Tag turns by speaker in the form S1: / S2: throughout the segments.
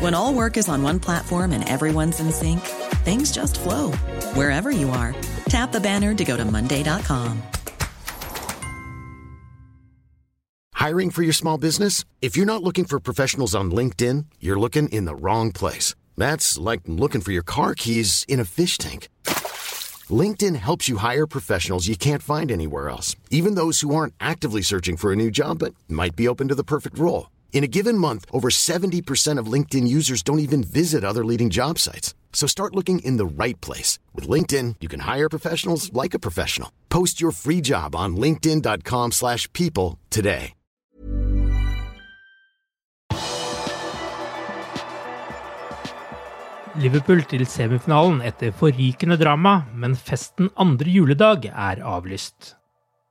S1: When all work is on one platform and everyone's in sync, things just flow wherever you are. Tap the banner to go to Monday.com.
S2: Hiring for your small business? If you're not looking for professionals on LinkedIn, you're looking in the wrong place. That's like looking for your car keys in a fish tank. LinkedIn helps you hire professionals you can't find anywhere else, even those who aren't actively searching for a new job but might be open to the perfect role. In a given month, over 70% of LinkedIn users don't even visit other leading job sites. So start looking in the right place. With LinkedIn, you can hire professionals like a professional. Post your free job on linkedin.com slash people today.
S3: Liverpool til semifinalen etter forrykende drama, men festen andre juledag er avlyst.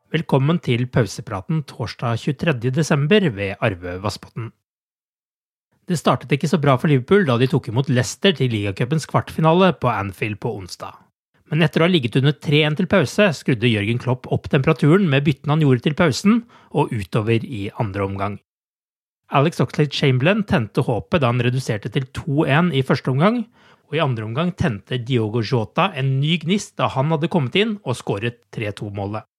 S3: Velkommen til pausepraten torsdag 23.12. ved Arve Vassbotn. Det startet ikke så bra for Liverpool da de tok imot Leicester til ligacupens kvartfinale på Anfield på onsdag. Men etter å ha ligget under 3-1 til pause, skrudde Jørgen Klopp opp temperaturen med byttene han gjorde til pausen, og utover i andre omgang. Alex Oxlade Chamberlain tente håpet da han reduserte til 2-1 i første omgang, og i andre omgang tente Diogo Jota en ny gnist da han hadde kommet inn og skåret 3-2-målet.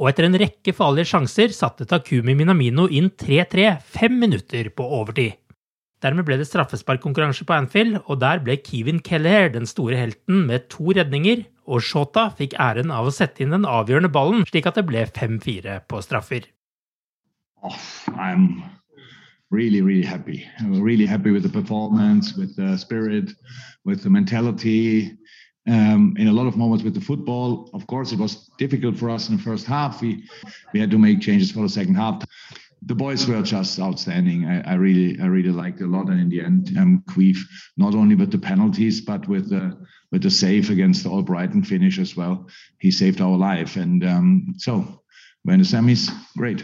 S3: Og etter en rekke farlige sjanser satte Takumi Minamino inn 3-3 fem minutter på overtid. Dermed ble det straffesparkkonkurranse på Anfield, og der ble Kevin Kelleher den store helten med to redninger, og Shota fikk æren av å sette inn den avgjørende ballen, slik at det ble 5-4 på straffer.
S4: Oh, I'm really, really happy. I'm really happy with the performance, with the spirit, with the mentality. Um, in a lot of moments with the football, of course, it was difficult for us in the first half. We we had to make changes for the second half. The boys were just outstanding. I, I really, I really liked a lot. And in the end, um, Queef not only with the penalties, but with the with the save against the All Brighton finish as well. He saved our life. And um, so, we're in the semis. Great.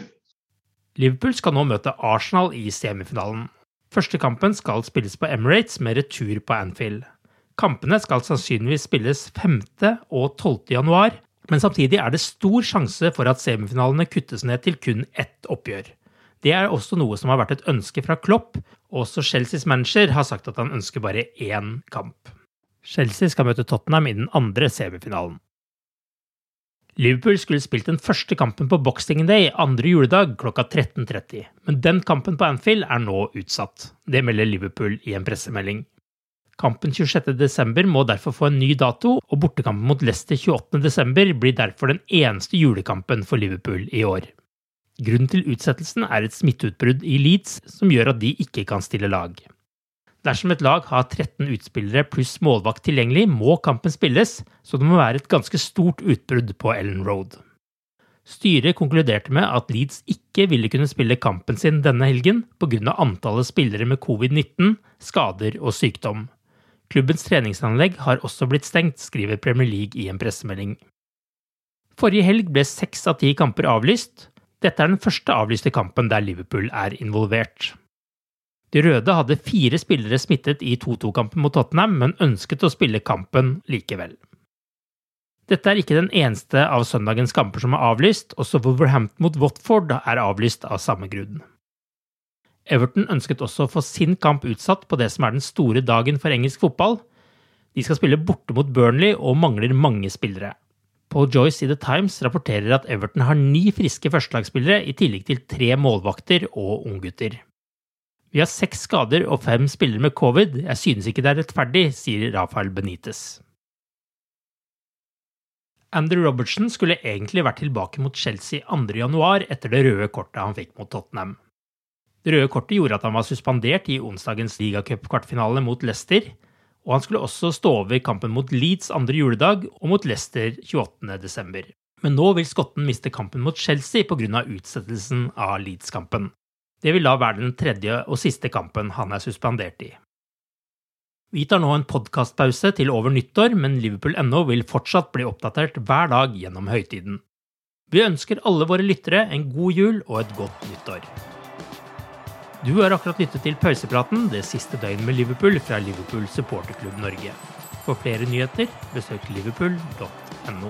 S3: Liverpool skal nå møte Arsenal i semifinalen. Første kampen skal spilles på Emirates med retur på Anfield. Kampene skal sannsynligvis spilles 5. og 12. januar, men samtidig er det stor sjanse for at semifinalene kuttes ned til kun ett oppgjør. Det er også noe som har vært et ønske fra Klopp, og også Chelseas manager har sagt at han ønsker bare én kamp. Chelsea skal møte Tottenham i den andre semifinalen. Liverpool skulle spilt den første kampen på Boxing Day andre juledag klokka 13.30, men den kampen på Anfield er nå utsatt. Det melder Liverpool i en pressemelding. Kampen 26.12 må derfor få en ny dato, og bortekampen mot Leicester 28.12 blir derfor den eneste julekampen for Liverpool i år. Grunnen til utsettelsen er et smitteutbrudd i Leeds som gjør at de ikke kan stille lag. Dersom et lag har 13 utspillere pluss målvakt tilgjengelig, må kampen spilles, så det må være et ganske stort utbrudd på Ellen Road. Styret konkluderte med at Leeds ikke ville kunne spille kampen sin denne helgen pga. antallet spillere med covid-19, skader og sykdom. Klubbens treningsanlegg har også blitt stengt, skriver Premier League i en pressemelding. Forrige helg ble seks av ti kamper avlyst. Dette er den første avlyste kampen der Liverpool er involvert. De røde hadde fire spillere smittet i 2-2-kampen mot Tottenham, men ønsket å spille kampen likevel. Dette er ikke den eneste av søndagens kamper som er avlyst, også Wolverhampton mot Watford er avlyst av samme grunn. Everton ønsket også å få sin kamp utsatt på det som er den store dagen for engelsk fotball. De skal spille borte mot Burnley og mangler mange spillere. Paul Joyce i The Times rapporterer at Everton har ni friske førstelagsspillere i tillegg til tre målvakter og unggutter. Vi har seks skader og fem spillere med covid. Jeg synes ikke det er rettferdig, sier Rafael Benitez. Andrew Robertson skulle egentlig vært tilbake mot Chelsea 2.1 etter det røde kortet han fikk mot Tottenham. Det røde kortet gjorde at han var suspendert i onsdagens ligacup-kvartfinale mot Leicester, og han skulle også stå over kampen mot Leeds andre juledag og mot Leicester 28.12. Men nå vil skotten miste kampen mot Chelsea pga. utsettelsen av Leeds-kampen. Det vil da være den tredje og siste kampen han er suspendert i. Vi tar nå en podkastpause til over nyttår, men Liverpool.no vil fortsatt bli oppdatert hver dag gjennom høytiden. Vi ønsker alle våre lyttere en god jul og et godt nyttår. Du har akkurat lyttet til pausepraten det siste døgnet med Liverpool fra Liverpool supporterklubb Norge. For flere nyheter, besøk liverpool.no.